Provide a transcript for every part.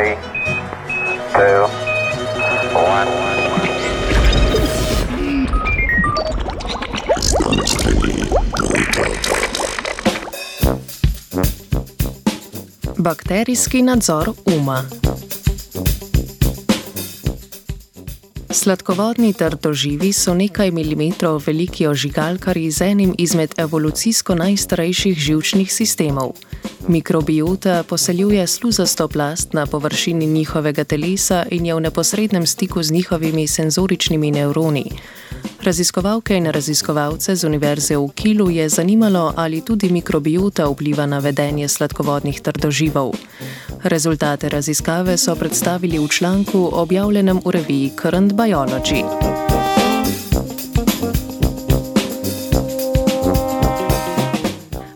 three, two, one. Bakterijski nadzor uma. Sladkovodni trdoživi so nekaj milimetrov veliki ožigalkari z enim izmed evolucijsko najstarejših živčnih sistemov. Mikrobiota poseljuje sluzasto plast na površini njihovega telesa in je v neposrednem stiku z njihovimi senzoričnimi nevroni. Raziskovalke in raziskovalce z Univerze v Kilu je zanimalo, ali tudi mikrobiota vpliva na vedenje sladkovodnih trdoživov. Rezultate raziskave so predstavili v članku objavljenem v reviji Current Biology.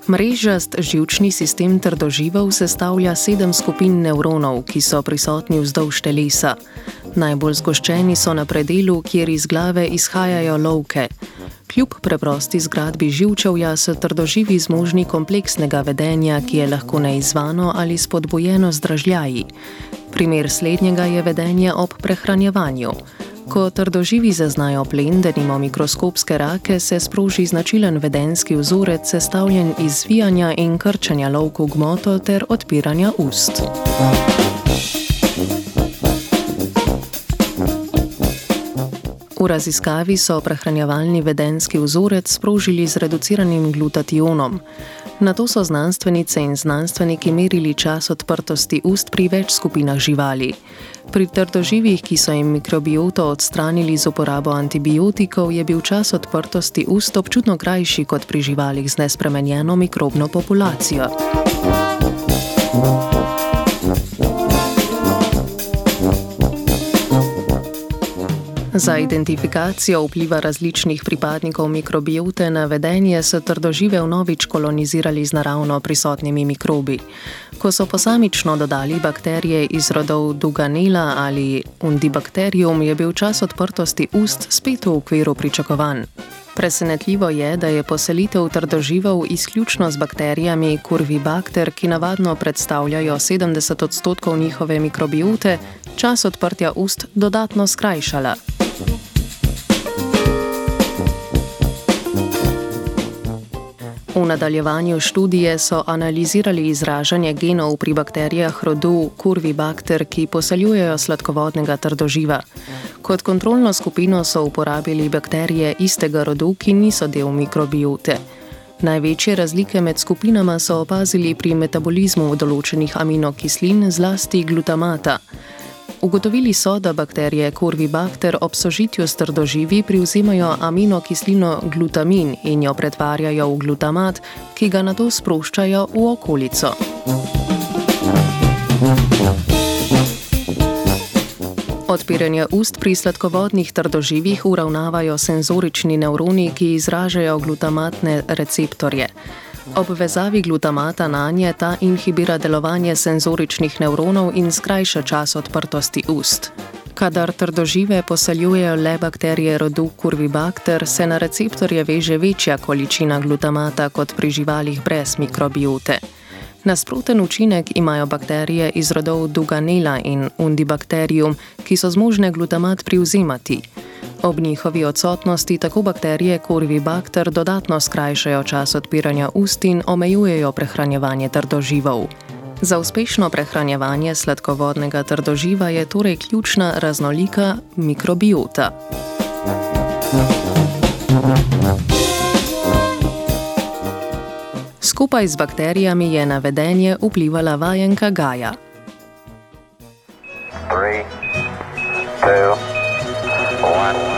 Mrežast živčni sistem trdoživov sestavlja sedem skupin nevronov, ki so prisotni vzdolž telesa. Najbolj zgoščeni so na predelu, kjer iz glave izhajajo lovke. Kljub preprosti zgradbi živčevja so trdoživi zmožni kompleksnega vedenja, ki je lahko neizvano ali spodbojeno z dražljaji. Primer slednjega je vedenje ob prehranjevanju. Ko trdoživi zaznajo plen, da nimo mikroskopske rake, se sproži značilen vedenski vzorec, sestavljen iz zvijanja in krčanja lovkov gmoto ter odpiranja ust. V raziskavi so prehranjevalni vedenski vzorec sprožili z reduciranim glutationom. Na to so znanstvenice in znanstveniki merili čas odprtosti ust pri več skupinah živali. Pri trdoživih, ki so jim mikrobioto odstranili z uporabo antibiotikov, je bil čas odprtosti ust občutno krajši kot pri živalih z nespremenjeno mikrobno populacijo. Za identifikacijo vpliva različnih pripadnikov mikrobiote na vedenje so trdožive vnovič kolonizirali z naravno prisotnimi mikrobi. Ko so posamično dodali bakterije iz rodov Duganela ali Undibacterium, je bil čas odprtosti ust spet v okviru pričakovanj. Presenetljivo je, da je poselitev trdoživov izključno z bakterijami Curvibacter, ki navadno predstavljajo 70 odstotkov njihove mikrobiote, čas odprtja ust dodatno skrajšala. V nadaljevanju študije so analizirali izražanje genov pri bakterijah rodu Curvibacter, ki poseljujejo sladkovodnega trdoživa. Kot kontrolno skupino so uporabili bakterije istega rodu, ki niso del mikrobiote. Največje razlike med skupinama so opazili pri metabolizmu določenih aminokislin, zlasti glutamata. Ugotovili so, da bakterije Corvibacter ob sožitju s trdoživi privzemajo aminokislino glutamin in jo pretvarjajo v glutamat, ki ga na to sproščajo v okolico. Odpiranje ust pri sladkovodnih trdoživih uravnavajo senzorični nevroni, ki izražajo glutamatne receptorje. Ob vezavi glutamata na nje ta inhibira delovanje senzoričnih nevronov in skrajša čas odprtosti ust. Kadar trdožive poseljujejo le bakterije rodu Curvibacter, se na receptorje veže večja količina glutamata kot pri živalih brez mikrobiote. Nasproten učinek imajo bakterije iz rodov Duganela in Undibacterium, ki so zmožne glutamat privzemati. Ob njihovi odsotnosti tako bakterije Corvibacter dodatno skrajšajo čas odpiranja ust in omejujejo prehranjevanje trdoživov. Za uspešno prehranjevanje sladkovodnega trdoživa je torej ključna raznolika mikrobiota. Skupaj z bakterijami je na vedenje vplivala vajenka Gaja. Three, two, one.